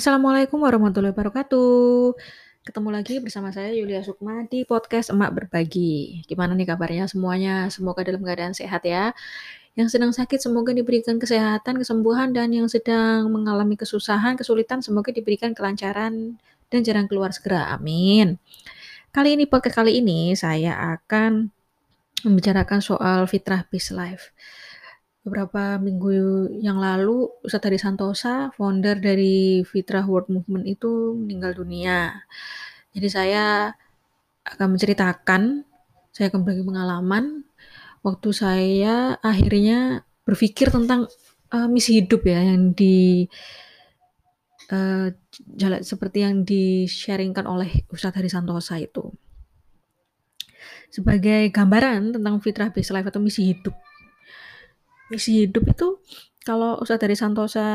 Assalamualaikum warahmatullahi wabarakatuh. Ketemu lagi bersama saya Yulia Sukma di podcast Emak Berbagi. Gimana nih kabarnya semuanya? Semoga dalam keadaan sehat ya. Yang sedang sakit semoga diberikan kesehatan, kesembuhan, dan yang sedang mengalami kesusahan, kesulitan semoga diberikan kelancaran dan jarang keluar segera. Amin. Kali ini, podcast kali ini saya akan membicarakan soal fitrah peace life. Beberapa minggu yang lalu, Ustadz Hadi Santosa, founder dari Fitrah World Movement itu meninggal dunia. Jadi saya akan menceritakan, saya akan berbagi pengalaman waktu saya akhirnya berpikir tentang uh, misi hidup ya yang di uh, seperti yang di-sharingkan oleh Ustadz Hadi Santosa itu. Sebagai gambaran tentang fitrah base life atau misi hidup misi hidup itu kalau Ustadz dari Santosa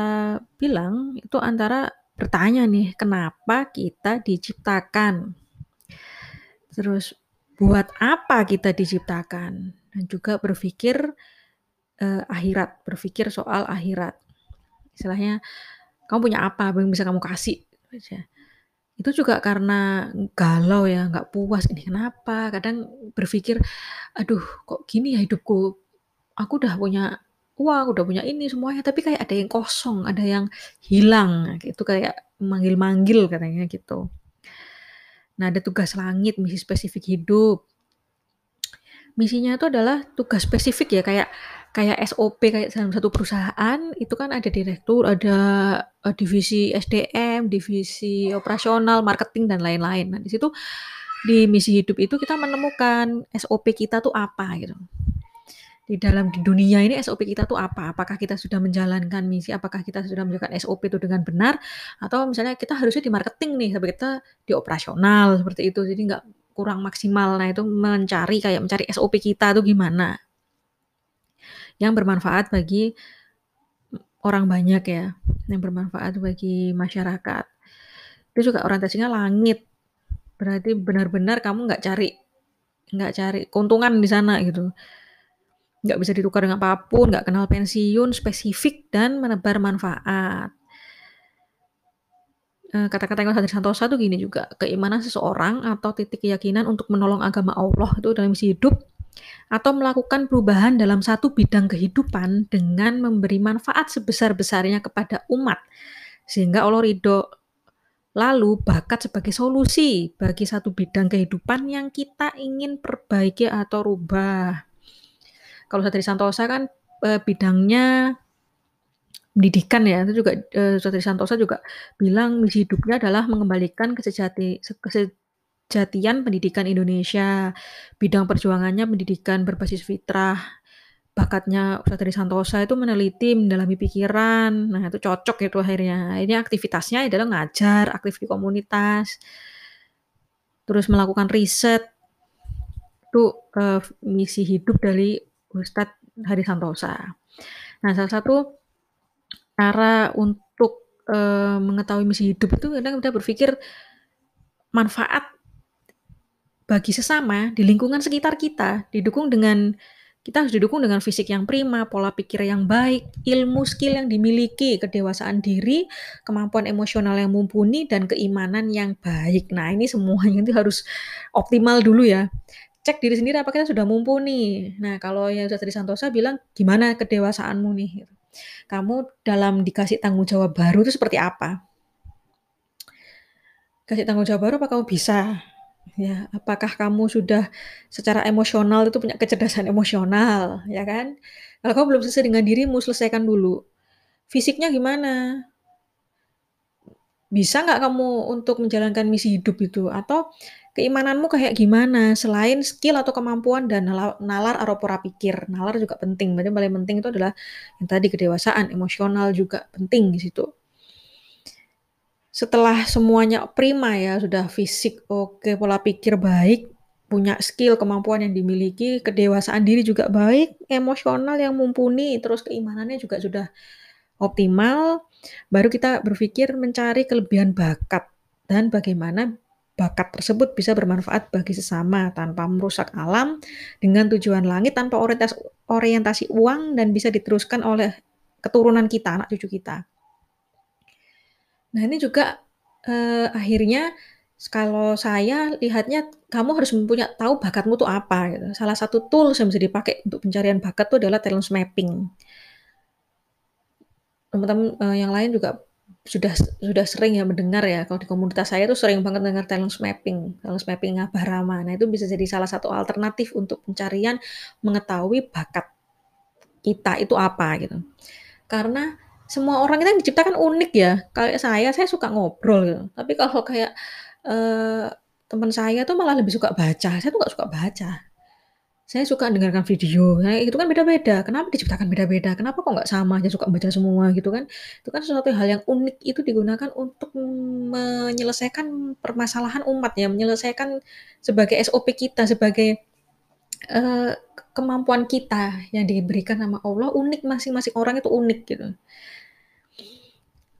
bilang itu antara bertanya nih kenapa kita diciptakan? Terus buat apa kita diciptakan? Dan juga berpikir eh, akhirat berpikir soal akhirat. Istilahnya kamu punya apa? Yang bisa kamu kasih? Itu juga karena galau ya nggak puas ini kenapa? Kadang berpikir aduh kok gini ya hidupku? Aku udah punya uang, udah punya ini semuanya, tapi kayak ada yang kosong, ada yang hilang, itu kayak manggil-manggil katanya gitu. Nah, ada tugas langit, misi spesifik hidup. Misinya itu adalah tugas spesifik ya, kayak kayak SOP kayak dalam satu perusahaan itu kan ada direktur, ada uh, divisi SDM, divisi operasional, marketing dan lain-lain. Nah, di situ di misi hidup itu kita menemukan SOP kita tuh apa gitu di dalam di dunia ini SOP kita tuh apa? Apakah kita sudah menjalankan misi? Apakah kita sudah menjalankan SOP itu dengan benar? Atau misalnya kita harusnya di marketing nih, tapi kita di operasional seperti itu, jadi nggak kurang maksimal. Nah itu mencari kayak mencari SOP kita tuh gimana? Yang bermanfaat bagi orang banyak ya, yang bermanfaat bagi masyarakat. Itu juga orientasinya langit. Berarti benar-benar kamu nggak cari nggak cari keuntungan di sana gitu nggak bisa ditukar dengan apa pun, nggak kenal pensiun, spesifik, dan menebar manfaat. Eh, kata-kata yang dari Santosa tuh gini juga, keimanan seseorang atau titik keyakinan untuk menolong agama Allah itu dalam misi hidup atau melakukan perubahan dalam satu bidang kehidupan dengan memberi manfaat sebesar-besarnya kepada umat. Sehingga Allah ridho. Lalu bakat sebagai solusi bagi satu bidang kehidupan yang kita ingin perbaiki atau rubah kalau Satri Santosa kan e, bidangnya pendidikan ya, itu juga e, Satri Santosa juga bilang misi hidupnya adalah mengembalikan kesejati, kesejatian pendidikan Indonesia. Bidang perjuangannya pendidikan berbasis fitrah. Bakatnya Satri Santosa itu meneliti, mendalami pikiran. Nah, itu cocok itu akhirnya. Ini aktivitasnya adalah ngajar, aktif di komunitas. Terus melakukan riset. Itu uh, misi hidup dari Ustadz Hari Santosa. Nah, salah satu cara untuk e, mengetahui misi hidup itu kadang kita berpikir manfaat bagi sesama di lingkungan sekitar kita didukung dengan kita harus didukung dengan fisik yang prima, pola pikir yang baik, ilmu skill yang dimiliki, kedewasaan diri, kemampuan emosional yang mumpuni, dan keimanan yang baik. Nah, ini semuanya itu harus optimal dulu ya cek diri sendiri apakah kita sudah mumpuni. Nah, kalau yang Ustaz Santosa bilang, gimana kedewasaanmu nih? Gitu. Kamu dalam dikasih tanggung jawab baru itu seperti apa? Kasih tanggung jawab baru apa kamu bisa? Ya, apakah kamu sudah secara emosional itu punya kecerdasan emosional, ya kan? Kalau kamu belum selesai dengan dirimu, selesaikan dulu. Fisiknya gimana? Bisa nggak kamu untuk menjalankan misi hidup itu? Atau keimananmu kayak gimana? Selain skill atau kemampuan dan nalar atau pikir. Nalar juga penting. Berarti paling penting itu adalah yang tadi kedewasaan emosional juga penting di situ. Setelah semuanya prima ya sudah fisik oke pola pikir baik punya skill kemampuan yang dimiliki kedewasaan diri juga baik emosional yang mumpuni terus keimanannya juga sudah optimal baru kita berpikir mencari kelebihan bakat dan bagaimana bakat tersebut bisa bermanfaat bagi sesama tanpa merusak alam dengan tujuan langit tanpa orientasi, orientasi uang dan bisa diteruskan oleh keturunan kita, anak cucu kita. Nah ini juga, eee, akhirnya kalau saya lihatnya kamu harus punya tahu bakatmu tuh apa gitu. Salah satu tools yang bisa dipakai untuk pencarian bakat tuh adalah talent mapping. Teman-teman, eee, yang lain juga sudah sudah sering ya mendengar ya, kalau di komunitas saya tuh sering banget dengar talent mapping, talent mapping Rama. Nah itu bisa jadi salah satu alternatif untuk pencarian mengetahui bakat kita itu apa gitu. Karena semua orang itu kan diciptakan unik ya, kayak saya, saya suka ngobrol gitu, tapi kalau kayak, eee, teman saya tuh malah lebih suka baca, saya tuh nggak suka baca. Saya suka dengarkan video, nah itu kan beda-beda, kenapa diciptakan beda-beda, kenapa kok nggak sama? Aja suka baca semua gitu kan. Itu kan sesuatu hal yang unik. Itu digunakan untuk menyelesaikan permasalahan umat ya, menyelesaikan sebagai SOP kita, sebagai, eee, kemampuan kita yang diberikan sama Allah. Unik, masing-masing orang itu unik gitu.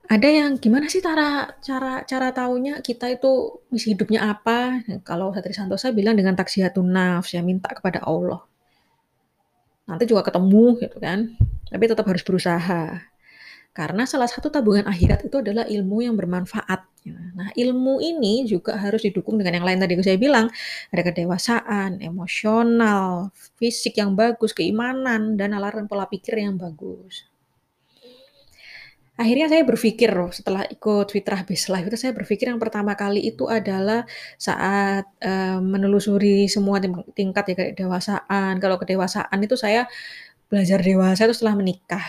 Ada yang gimana sih cara cara cara tahunya kita itu misi hidupnya apa? Kalau Satria Santosa bilang dengan taksiyatun nafs, ya minta kepada Allah. Nanti juga ketemu gitu kan, tapi tetap harus berusaha. Karena salah satu tabungan akhirat itu adalah ilmu yang bermanfaat. Nah, ilmu ini juga harus didukung dengan yang lain tadi saya bilang, ada kedewasaan, emosional, fisik yang bagus, keimanan, dan nalar pola pikir yang bagus. Akhirnya saya berpikir loh setelah ikut Fitrah Base Life itu saya berpikir yang pertama kali itu adalah saat, eee, menelusuri semua tingkat ya kedewasaan. Kalau kedewasaan itu saya belajar dewasa itu setelah menikah.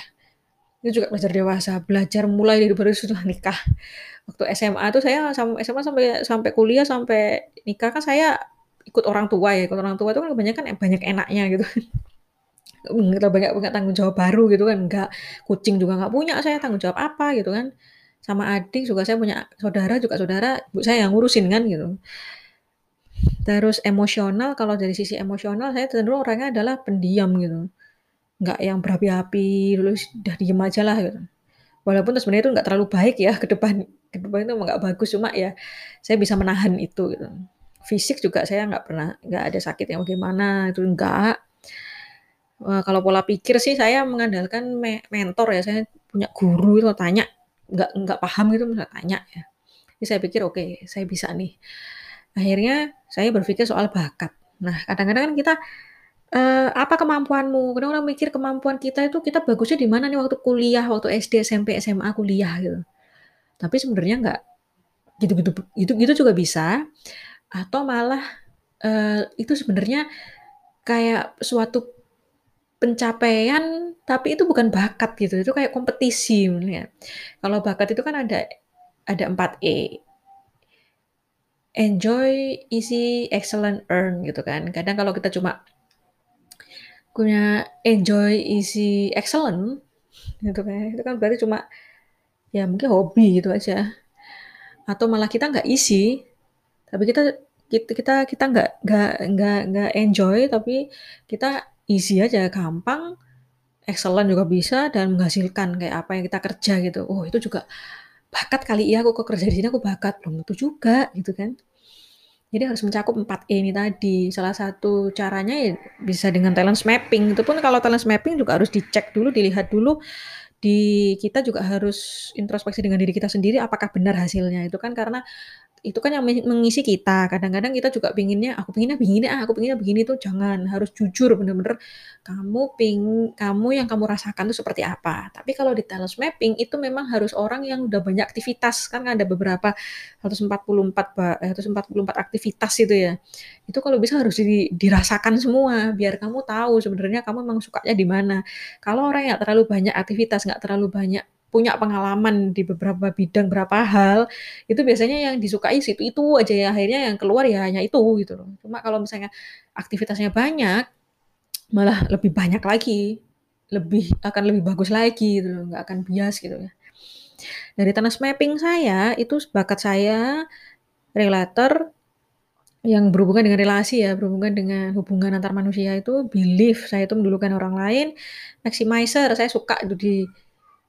Itu juga belajar dewasa, belajar mulai dari baru setelah nikah. Waktu SMA tuh saya sam SMA sampai sampai kuliah, sampai nikah kan saya ikut orang tua ya, ikut orang tua itu kan kebanyakan banyak enaknya gitu. Nggak banyak punya tanggung jawab baru gitu kan, enggak. Kucing juga nggak punya saya, tanggung jawab apa gitu kan. Sama adik juga saya punya saudara juga saudara, saya yang ngurusin kan gitu. Terus emosional, kalau dari sisi emosional saya cenderung orangnya adalah pendiam gitu. Nggak yang berapi-api, terus udah diem aja lah gitu. Walaupun sebenarnya itu nggak terlalu baik ya ke depan ke depan itu nggak bagus, cuma ya saya bisa menahan itu gitu. Fisik juga saya nggak pernah nggak ada sakit yang bagaimana, itu enggak. Eee, kalau pola pikir sih saya mengandalkan me mentor ya, saya punya guru itu tanya, nggak nggak paham gitu bisa tanya ya. Jadi saya pikir, "Oke, saya bisa nih." Akhirnya saya berpikir soal bakat. Nah, kadang-kadang kan kita, eee, "Apa kemampuanmu?" Kadang orang mikir kemampuan kita itu kita bagusnya di mana nih waktu kuliah, waktu SD, SMP, SMA, kuliah gitu. Tapi sebenarnya nggak gitu-gitu gitu-gitu juga bisa, atau malah, eee, itu sebenarnya kayak suatu pencapaian, tapi itu bukan bakat gitu, itu kayak kompetisi sebenarnya. Kalau bakat itu kan ada ada 4 E. Enjoy, easy, excellent, earn gitu kan. Kadang kalau kita cuma punya enjoy, easy, excellent gitu kan, itu kan berarti cuma ya mungkin hobi gitu aja. Atau malah kita nggak easy, tapi kita kit kita kita nggak nggak nggak nggak enjoy, tapi kita easy aja, gampang, excellent juga bisa, dan menghasilkan kayak apa yang kita kerja gitu. Oh itu juga bakat kali ya, aku kok kerja di sini aku bakat, belum tentu juga gitu kan. Jadi harus mencakup 4 E ini tadi. Salah satu caranya ya bisa dengan talent mapping, itu pun kalau talent mapping juga harus dicek dulu, dilihat dulu, di kita juga harus introspeksi dengan diri kita sendiri apakah benar hasilnya. Itu kan karena itu kan yang me mengisi kita. Kadang-kadang kita juga pinginnya, "Aku pinginnya begini ah, aku pinginnya begini," tuh jangan, harus jujur bener-bener kamu ping kamu yang kamu rasakan tuh seperti apa. Tapi kalau di talent mapping itu memang harus orang yang udah banyak aktivitas, kan ada beberapa 144 ba eh, 144 aktivitas itu ya. Itu kalau bisa harus di dirasakan semua, biar kamu tahu sebenarnya kamu memang sukanya di mana. Kalau orang yang terlalu banyak aktivitas, nggak terlalu banyak punya pengalaman di beberapa bidang, beberapa hal, itu biasanya yang disukai situ-itu aja ya, akhirnya yang keluar ya hanya itu gitu loh. Cuma kalau misalnya aktivitasnya banyak, malah lebih banyak lagi, lebih akan lebih bagus lagi gitu loh, nggak akan bias gitu ya. Dari tanah mapping saya, itu bakat saya relator yang berhubungan dengan relasi ya, berhubungan dengan hubungan antar manusia itu belief, saya itu mendulukan orang lain, maximizer, saya suka itu di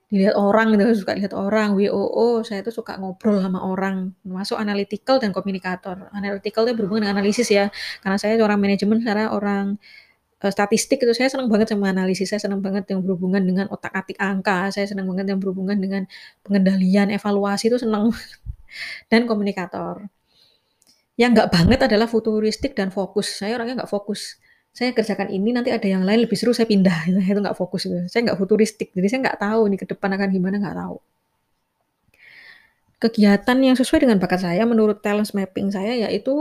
Dilihat orang gitu, suka lihat orang, WOO, saya tuh suka ngobrol sama orang, termasuk analytical dan komunikator. Analytical itu berhubungan dengan analisis ya, karena saya seorang manajemen, saya orang eee, statistik itu saya senang banget sama analisis, saya senang banget yang berhubungan dengan otak-atik angka, saya senang banget yang berhubungan dengan pengendalian, evaluasi itu senang dan komunikator. Yang nggak banget adalah futuristik dan fokus, saya orangnya nggak fokus. Saya kerjakan ini, nanti ada yang lain lebih seru saya pindah, itu nggak fokus itu. Saya nggak futuristik, jadi saya nggak tahu nih ke depan akan gimana, nggak tahu. Kegiatan yang sesuai dengan bakat saya menurut talents mapping saya yaitu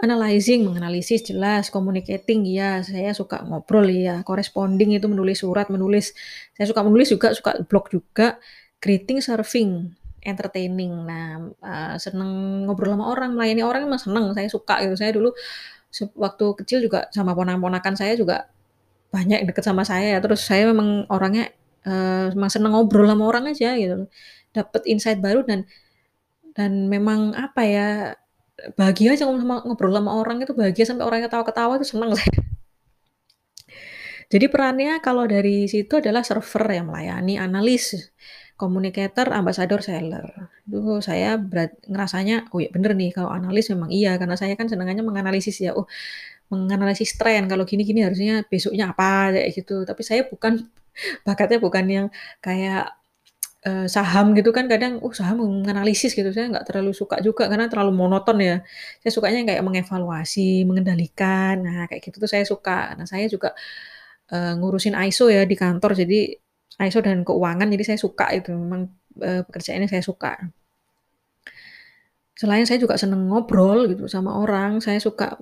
analyzing, menganalisis jelas, communicating iya, saya suka ngobrol iya, corresponding itu menulis surat, menulis. Saya suka menulis juga, suka blog juga, greeting, serving, entertaining. Nah, eee, seneng ngobrol sama orang, melayani orang emang seneng, saya suka gitu. Saya dulu waktu kecil juga sama ponakan-ponakan saya juga banyak deket sama saya ya, terus saya memang orangnya, eee, memang seneng ngobrol sama orang aja gitu, dapet insight baru dan dan memang apa ya, bahagia aja sama ngobrol sama orang itu bahagia sampai orangnya ketawa-ketawa itu seneng saya. Jadi perannya kalau dari situ adalah server yang melayani, analis, communicator, ambassador, seller. Itu saya berat ngerasanya, oh ya bener nih kalau analis memang iya, karena saya kan senengannya menganalisis ya, oh menganalisis tren, kalau gini gini harusnya besoknya apa, kayak gitu. Tapi saya bukan bakatnya bukan yang kayak, eee, saham gitu kan kadang, oh saham menganalisis gitu, saya nggak terlalu suka juga karena terlalu monoton ya. Saya sukanya kayak mengevaluasi, mengendalikan, nah kayak gitu tuh saya suka. Nah saya juga, eee, ngurusin ISO ya di kantor, jadi ISO dan keuangan, jadi saya suka itu memang, eee, pekerjaannya saya suka. Selain saya juga seneng ngobrol gitu sama orang, saya suka,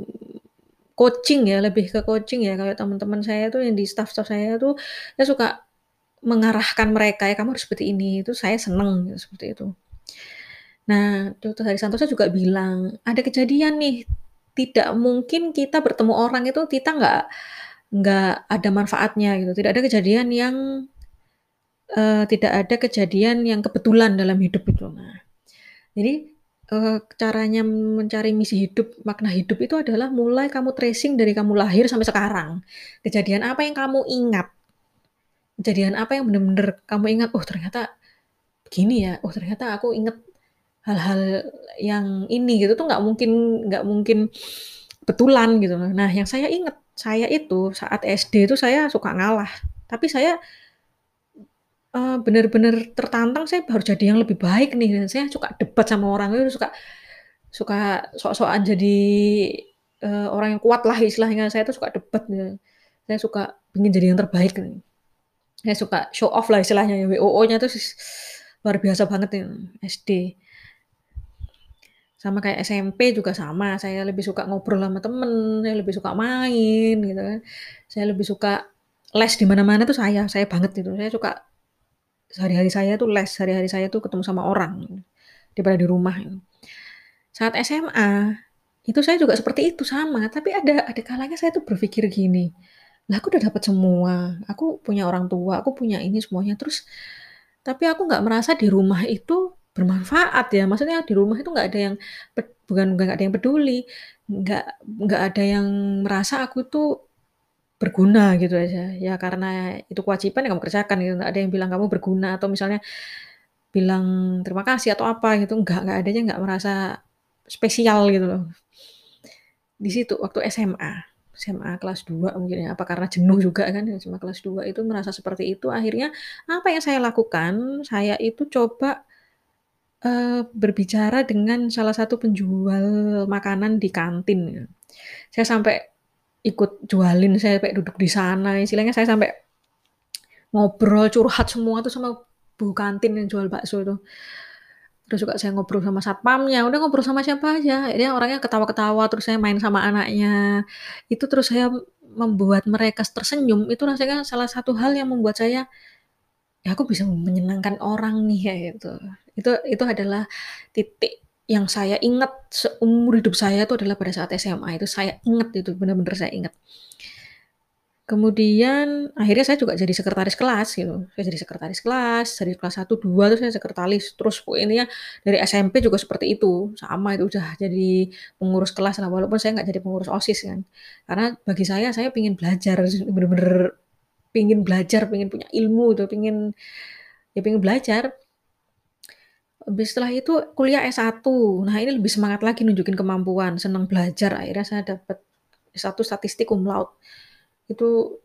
coaching ya, lebih ke coaching ya, kayak temen-temen saya tuh yang di staf-staf saya tuh, saya suka mengarahkan mereka, "Ya kamu harus seperti ini," itu saya seneng gitu, seperti itu. Nah, Dr. Hari Santosa juga bilang, "Ada kejadian nih, tidak mungkin kita bertemu orang itu kita nggak nggak ada manfaatnya gitu, tidak ada kejadian yang, eee, tidak ada kejadian yang kebetulan dalam hidup itu." Nah, jadi, eee, caranya mencari misi hidup, makna hidup itu adalah mulai kamu tracing dari kamu lahir sampai sekarang. Kejadian apa yang kamu ingat, kejadian apa yang bener-bener kamu ingat, "Oh ternyata begini ya, oh ternyata aku inget hal-hal yang ini," gitu tuh nggak mungkin nggak mungkin betulan gitu. Nah yang saya inget, saya itu saat SD itu saya suka ngalah, tapi saya eee, bener-bener tertantang saya harus jadi yang lebih baik nih dan saya suka debat sama orang itu, suka suka sok-sokan jadi, eee, orang yang kuat lah istilahnya, saya tuh suka debat ya. Saya suka pengen jadi yang terbaik nih. Saya suka show off lah istilahnya ya, WOO-nya tuh luar biasa banget ya, SD. Sama kayak SMP juga sama, saya lebih suka ngobrol sama temen, saya lebih suka main gitu kan. Saya lebih suka les di mana-mana tuh saya, saya banget itu. Saya suka sehari-hari saya tuh les, hari-hari saya tuh ketemu sama orang daripada di rumah. Saat SMA, itu saya juga seperti itu, sama, tapi ada ada kalanya saya tuh berpikir gini, "Lah aku udah dapet semua, aku punya orang tua, aku punya ini semuanya, terus tapi aku nggak merasa di rumah itu bermanfaat ya." Maksudnya di rumah itu nggak ada yang bukan nggak ada yang peduli, nggak nggak ada yang merasa aku tuh berguna gitu aja. Ya karena itu kewajiban ya kamu kerjakan gitu, nggak ada yang bilang kamu berguna atau misalnya bilang terima kasih atau apa gitu, nggak nggak adanya nggak merasa spesial gitu loh. Di situ waktu SMA, SMA kelas 2 mungkin ya, apa karena jenuh juga kan SMA kelas 2 itu merasa seperti itu, akhirnya apa yang saya lakukan, saya itu coba, eee, berbicara dengan salah satu penjual makanan di kantin ya. Saya sampai ikut jualin, saya sampai duduk di sana, istilahnya saya sampai ngobrol, curhat semua tuh sama bu kantin yang jual bakso itu. Terus juga saya ngobrol sama satpamnya, udah ngobrol sama siapa aja, akhirnya orangnya ketawa-ketawa, terus saya main sama anaknya. Itu terus saya membuat mereka tersenyum, itu rasanya salah satu hal yang membuat saya, "Ya aku bisa menyenangkan orang nih," kayak gitu. Itu itu adalah titik yang saya ingat seumur hidup saya itu adalah pada saat SMA itu saya inget itu, bener-bener saya inget. Kemudian akhirnya saya juga jadi sekretaris kelas gitu, saya jadi sekretaris kelas, dari kelas 1, 2 tuh saya sekretaris, terus intinya dari SMP juga seperti itu, sama itu udah jadi pengurus kelas lah, walaupun saya nggak jadi pengurus OSIS kan. Karena bagi saya, saya pengen belajar, bener-bener pengen belajar, pengen punya ilmu tuh, pengen ya pengen belajar. Habis setelah itu kuliah S1, nah ini lebih semangat lagi nunjukin kemampuan, senang belajar, akhirnya saya dapet S1 statistik cum laude. Itu,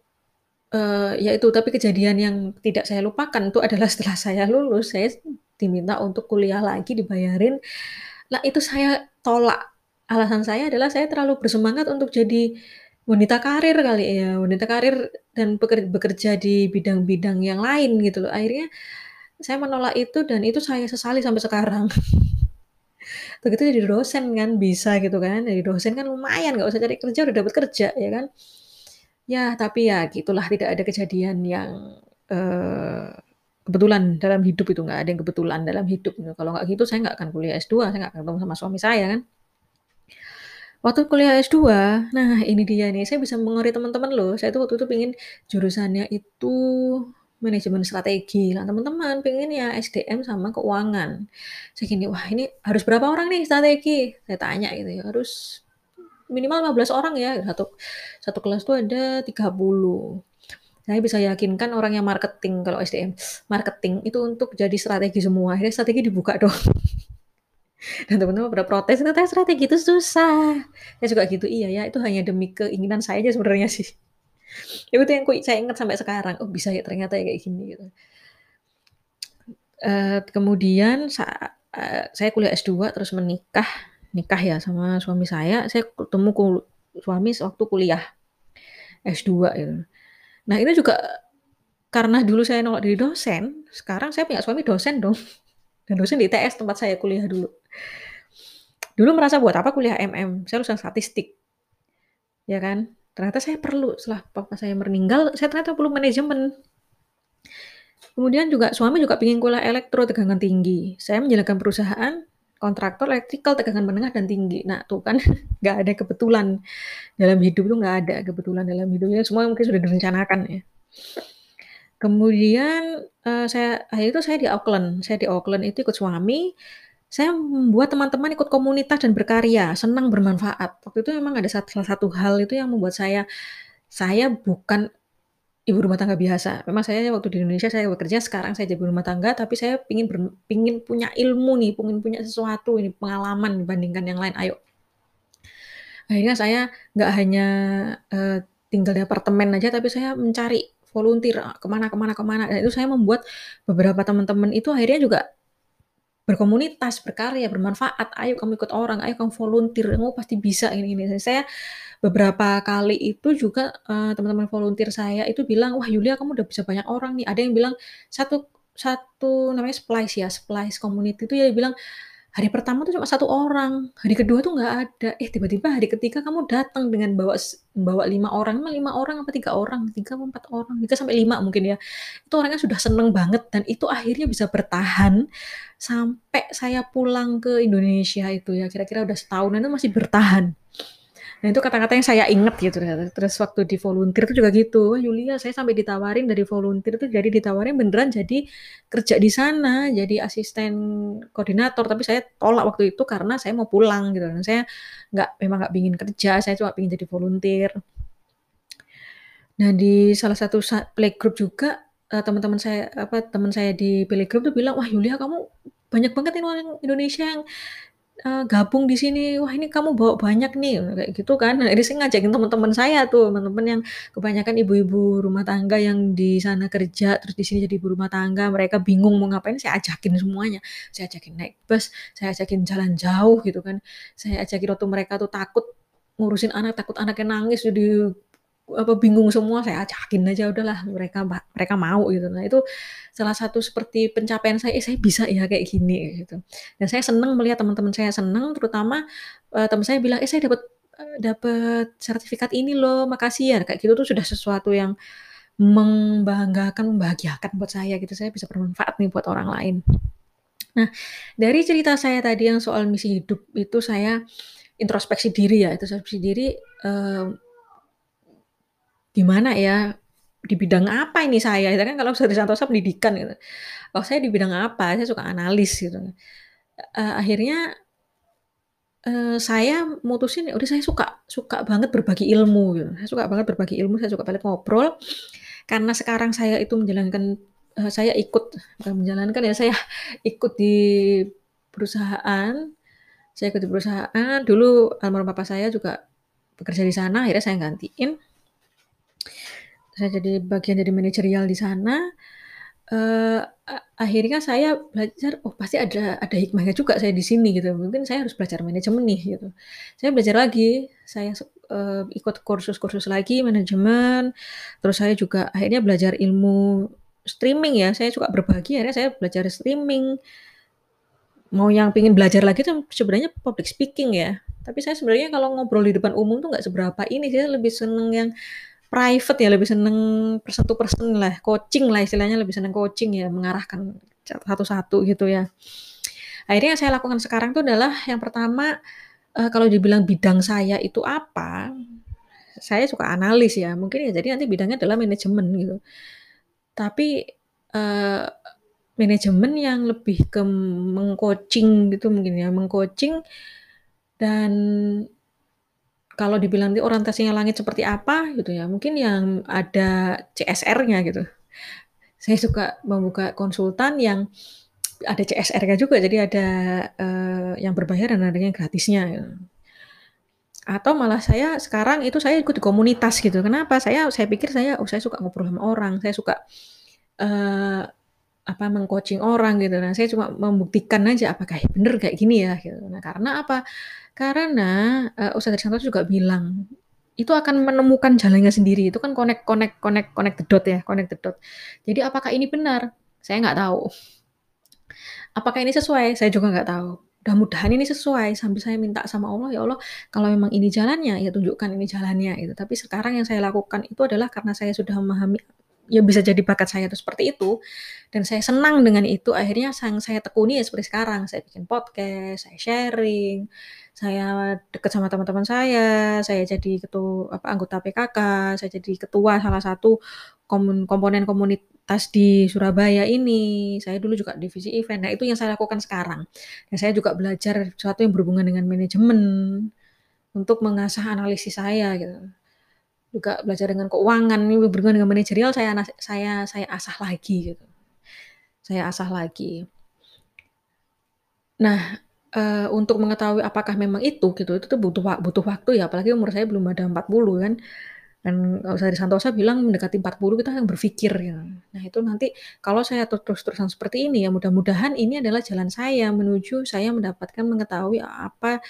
eee, ya itu, tapi kejadian yang tidak saya lupakan itu adalah setelah saya lulus, saya diminta untuk kuliah lagi dibayarin. Nah, itu saya tolak. Alasan saya adalah saya terlalu bersemangat untuk jadi wanita karir kali ya, wanita karir dan beker bekerja di bidang-bidang yang lain gitu loh. Akhirnya saya menolak itu dan itu saya sesali sampai sekarang. Begitu jadi dosen kan bisa gitu kan, jadi dosen kan lumayan nggak usah cari kerja udah dapat kerja ya kan. Ya tapi ya gitulah tidak ada kejadian yang, eee, kebetulan dalam hidup itu, nggak ada yang kebetulan dalam hidup. Kalau nggak gitu saya nggak akan kuliah S2, saya nggak akan ketemu sama suami saya kan. Waktu kuliah S2, nah ini dia nih, saya bisa mempengaruhi teman-teman loh. Saya tuh waktu itu pengen jurusannya itu manajemen strategi. Nah, teman-teman pengennya SDM sama keuangan. Saya gini, "Wah, ini harus berapa orang nih strategi?" Saya tanya gitu ya, "Harus minimal 15 orang ya." Satu satu kelas tuh ada 30. Saya bisa yakinkan orang yang marketing kalau SDM, marketing itu untuk jadi strategi semua. Akhirnya strategi dibuka dong. Dan teman-teman pada protes, "Ternyata strategi itu susah." Saya juga gitu, "Iya ya, itu hanya demi keinginan saya aja sebenarnya sih." Itu tuh yang saya ingat sampai sekarang, "Oh bisa ya ternyata ya kayak gini," gitu. Eee, kemudian sa eee, saya kuliah S2 terus menikah, nikah ya sama suami saya, saya ketemu suami sewaktu kuliah S2 gitu. Nah, itu juga karena dulu saya nolak jadi dosen, sekarang saya punya suami dosen dong, dan dosen di ITS tempat saya kuliah dulu. Dulu merasa buat apa kuliah MM, saya lulusan statistik. Ya kan, ternyata saya perlu setelah papa saya meninggal, saya ternyata perlu manajemen. Kemudian juga suami juga pengen kuliah elektro tegangan tinggi, saya menjalankan perusahaan kontraktor electrical tegangan menengah dan tinggi. Nah, tuh kan nggak ada kebetulan dalam hidup itu nggak ada kebetulan dalam hidupnya, semua mungkin sudah direncanakan ya. Kemudian, eee, saya akhirnya itu saya di Auckland, saya di Auckland itu ikut suami, saya membuat teman-teman ikut komunitas dan berkarya, senang bermanfaat. Waktu itu memang ada salah satu hal itu yang membuat saya saya bukan ibu rumah tangga biasa. Memang saya waktu di Indonesia saya bekerja, sekarang saya jadi ibu rumah tangga, tapi saya pingin ber pingin punya ilmu nih, pingin punya sesuatu ini, pengalaman dibandingkan yang lain, ayo. Akhirnya saya nggak hanya, eee, tinggal di apartemen aja, tapi saya mencari volunteer, eee, ke mana ke mana ke mana, dan itu saya membuat beberapa teman-teman itu akhirnya juga berkomunitas, berkarya, bermanfaat, "Ayo kamu ikut orang, ayo kamu volunteer, kamu pasti bisa ini ini." Saya beberapa kali itu juga, eee, teman-teman volunteer saya itu bilang, "Wah Yulia kamu udah bisa banyak orang nih." Ada yang bilang satu satu namanya Splice ya, Splice Community itu dia bilang, "Hari pertama tuh cuma 1 orang, hari kedua tuh nggak ada, eh tiba-tiba hari ketiga kamu datang dengan bawa bawa 5 orang." Emang 5 orang apa 3 orang? 3 apa 4 orang, 3 sampai 5 mungkin ya. Itu orangnya sudah seneng banget dan itu akhirnya bisa bertahan sampai saya pulang ke Indonesia itu ya, kira-kira udah setahunan itu masih bertahan. Nah, itu kata-kata yang saya inget gitu. Terus waktu di volunteer itu juga gitu, "Wah Yulia saya sampai ditawarin dari volunteer tuh jadi ditawarin beneran jadi kerja di sana, jadi asisten koordinator." Tapi saya tolak waktu itu karena saya mau pulang gitu, dan saya nggak memang nggak pingin kerja, saya cuma pengen jadi volunteer. Nah, di salah satu sa playgroup juga, eee, teman-teman saya apa, teman saya di playgroup tuh bilang, "Wah Yulia kamu banyak banget ini orang Indonesia yang, eee, gabung di sini, wah ini kamu bawa banyak nih," kayak gitu kan. Nah, akhirnya saya ngajakin teman-teman saya tuh, teman-teman yang kebanyakan ibu-ibu rumah tangga yang di sana kerja, terus di sini jadi ibu rumah tangga, mereka bingung mau ngapain, saya ajakin semuanya. Saya ajakin naik bus, saya ajakin jalan jauh gitu kan, saya ajakin waktu mereka tuh takut ngurusin anak, takut anaknya nangis, jadi apa, bingung semua, saya ajakin aja, udahlah mereka mereka mau gitu. Nah, itu salah satu seperti pencapaian saya, "Eh, saya bisa ya kayak gini," gitu. Dan saya senang melihat teman-teman saya senang, terutama, eee, teman saya bilang, "Eh, saya dapat, eee, dapat sertifikat ini loh, makasih ya." Kayak gitu tuh sudah sesuatu yang membanggakan, membahagiakan buat saya gitu, saya bisa bermanfaat nih buat orang lain. Nah, dari cerita saya tadi yang soal misi hidup itu saya introspeksi diri ya, introspeksi diri, eee gimana ya, di bidang apa ini saya, kan kalau Sarjana Santosa pendidikan gitu. Kalau saya di bidang apa, saya suka analis gitu. Eee, akhirnya eee, saya mutusin, udah saya suka suka banget berbagi ilmu gitu, saya suka banget berbagi ilmu, saya suka banget ngobrol. Karena sekarang saya itu menjalankan eee, saya ikut bukan menjalankan ya, saya ikut di perusahaan, saya ikut di perusahaan, dulu almarhum papa saya juga bekerja di sana, akhirnya saya gantiin. Saya jadi bagian dari manajerial di sana, a akhirnya saya belajar, oh pasti ada ada hikmahnya juga saya di sini gitu, mungkin saya harus belajar manajemen nih gitu. Saya belajar lagi, saya eee, ikut kursus-kursus lagi manajemen, terus saya juga akhirnya belajar ilmu streaming ya, saya suka berbagi akhirnya saya belajar streaming. Mau yang pengen belajar lagi tuh sebenarnya public speaking ya, tapi saya sebenarnya kalau ngobrol di depan umum tuh nggak seberapa ini, saya lebih seneng yang private ya, lebih seneng person to person lah, coaching lah istilahnya, lebih seneng coaching ya, mengarahkan satu-satu gitu ya. Akhirnya yang saya lakukan sekarang tuh adalah yang pertama, eee, kalau dibilang bidang saya itu apa, saya suka analis ya, mungkin ya jadi nanti bidangnya adalah manajemen gitu. Tapi, eee, manajemen yang lebih ke meng-coaching gitu mungkin ya, meng-coaching dan kalau dibilang nanti orientasinya langit seperti apa gitu ya, mungkin yang ada CSR-nya gitu. Saya suka membuka konsultan yang ada CSR-nya juga, jadi ada, eee, yang berbayar dan ada yang gratisnya gitu. Atau malah saya sekarang itu saya ikut di komunitas gitu, kenapa? Saya saya pikir saya, oh saya suka ngobrol sama orang, saya suka, eee, apa, meng-coaching orang gitu. Nah, saya cuma membuktikan aja apakah bener kayak gini ya gitu. Nah, karena apa? Karena, eee, Ustadz Santoso juga bilang, itu akan menemukan jalannya sendiri, itu kan connect connect connect connect the dot ya, connect the dot. Jadi apakah ini benar? Saya nggak tahu. Apakah ini sesuai? Saya juga nggak tahu. Mudah-mudahan ini sesuai, sambil saya minta sama Allah, "Ya Allah, kalau memang ini jalannya, ya tunjukkan ini jalannya," gitu. Tapi sekarang yang saya lakukan itu adalah karena saya sudah memahami ya bisa jadi bakat saya itu seperti itu, dan saya senang dengan itu, akhirnya yang saya tekuni ya seperti sekarang, saya bikin podcast, saya sharing, saya deket sama teman-teman saya, saya jadi ketu apa, anggota PKK, saya jadi ketua salah satu komponen komunitas di Surabaya ini, saya dulu juga divisi event. Nah, itu yang saya lakukan sekarang. Dan saya juga belajar sesuatu yang berhubungan dengan manajemen, untuk mengasah analisis saya gitu. Juga belajar dengan keuangan, ini berhubungan dengan manajerial saya saya saya asah lagi gitu. Saya asah lagi. Nah, eee, untuk mengetahui apakah memang itu gitu, itu tuh butuh butuh waktu ya, apalagi umur saya belum ada 40 kan. Dan Ustadz Santoso bilang mendekati 40 kita yang berpikir ya. Nah, itu nanti kalau saya terus-terusan seperti ini ya mudah-mudahan ini adalah jalan saya menuju saya mendapatkan mengetahui apa,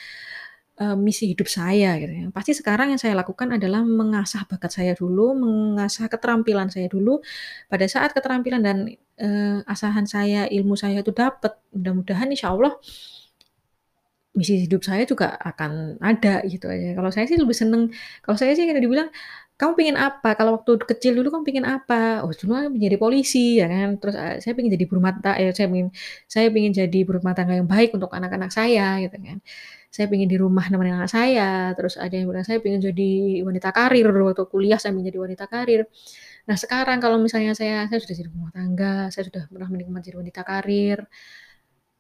eee, misi hidup saya gitu ya. Pasti sekarang yang saya lakukan adalah mengasah bakat saya dulu, mengasah keterampilan saya dulu. Pada saat keterampilan dan, eee, asahan saya, ilmu saya itu dapet, mudah-mudahan insyaallah misi hidup saya juga akan ada gitu aja. Kalau saya sih lebih seneng kalau saya sih kalau dibilang, "Kamu pengen apa? Kalau waktu kecil dulu kamu pengen apa?" "Oh dulu kan pengen jadi polisi," ya kan. Terus, eee, "Saya pengen jadi ibu rumah ta eh, saya pengen saya pengen jadi ibu rumah tangga yang baik untuk anak-anak saya," gitu kan. "Saya pengen di rumah nemenin anak saya," terus ada yang bilang, "Saya pengen jadi wanita karir," waktu kuliah saya pengen jadi wanita karir. Nah sekarang kalau misalnya saya saya sudah jadi rumah tangga, saya sudah pernah menikmati jadi wanita karir,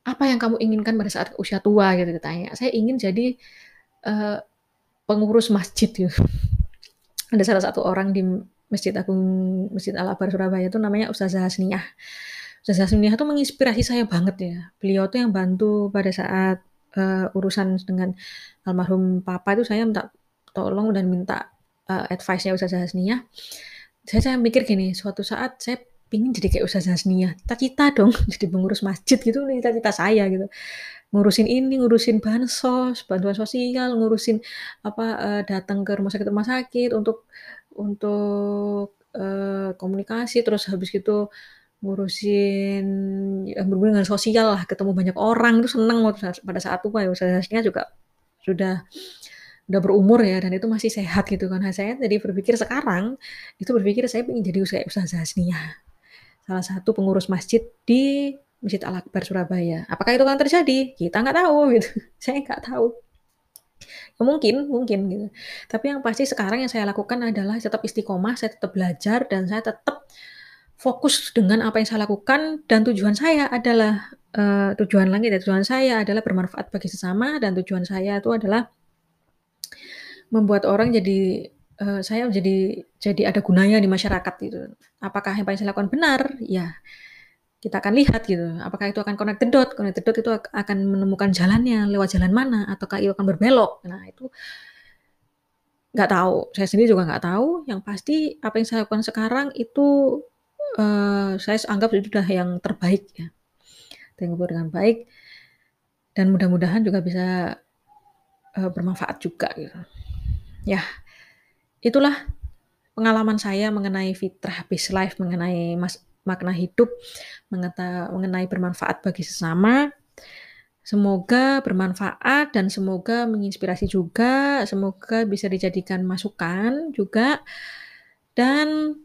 "Apa yang kamu inginkan pada saat usia tua?" Gitu ditanya. Saya ingin jadi, eee, pengurus masjid gitu. Ada salah satu orang di Masjid Agung Masjid Al Akbar Surabaya itu namanya Ustazah Hasniah. Ustazah Hasniah tuh menginspirasi saya banget ya. Beliau tuh yang bantu pada saat, eee, urusan dengan almarhum papa itu saya minta tolong dan minta, eee, advice-nya Ustazah Hasniah. Saya saya mikir gini, suatu saat saya pengen jadi kayak Ustazah Hasniah, cita-cita dong jadi pengurus masjid gitu nih cita-cita saya gitu. Ngurusin ini, ngurusin bansos, bantuan sosial, ngurusin apa, eee, datang ke rumah sakit-rumah sakit untuk untuk, eee, komunikasi, terus habis gitu ngurusin yang berhubungan sosial lah, ketemu banyak orang, itu seneng waktu saat pada saat tua ya. Ustazah Hasniah juga sudah udah berumur ya dan itu masih sehat gitu kan. Nah saya jadi berpikir sekarang, itu berpikir saya pengen jadi kayak Ustazah Hasniah. Salah satu pengurus masjid di Masjid Al Akbar Surabaya. Apakah itu akan terjadi? Kita nggak tahu gitu, saya nggak tahu. Ya mungkin mungkin gitu. Tapi yang pasti sekarang yang saya lakukan adalah tetap istiqomah, saya tetap belajar, dan saya tetap fokus dengan apa yang saya lakukan dan tujuan saya adalah, eee, tujuan langit ya, tujuan saya adalah bermanfaat bagi sesama dan tujuan saya itu adalah membuat orang jadi eee, saya jadi jadi ada gunanya di masyarakat gitu. Apakah apa yang saya lakukan benar? Ya kita akan lihat gitu. Apakah itu akan connect the dot, connect the dot itu ak akan menemukan jalannya, lewat jalan mana, ataukah itu akan berbelok. Nah itu nggak tahu, saya sendiri juga nggak tahu, yang pasti apa yang saya lakukan sekarang itu, eee, saya anggap itu sudah yang terbaik ya. Tempuh dengan baik dan mudah-mudahan juga bisa, eee, bermanfaat juga gitu. Yah, itulah pengalaman saya mengenai fitrah Best Life, mengenai mas makna hidup, mengeta mengenai bermanfaat bagi sesama. Semoga bermanfaat dan semoga menginspirasi juga, semoga bisa dijadikan masukan juga, dan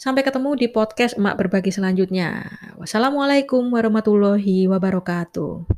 sampai ketemu di podcast Emak Berbagi selanjutnya. Wassalamualaikum warahmatullahi wabarakatuh.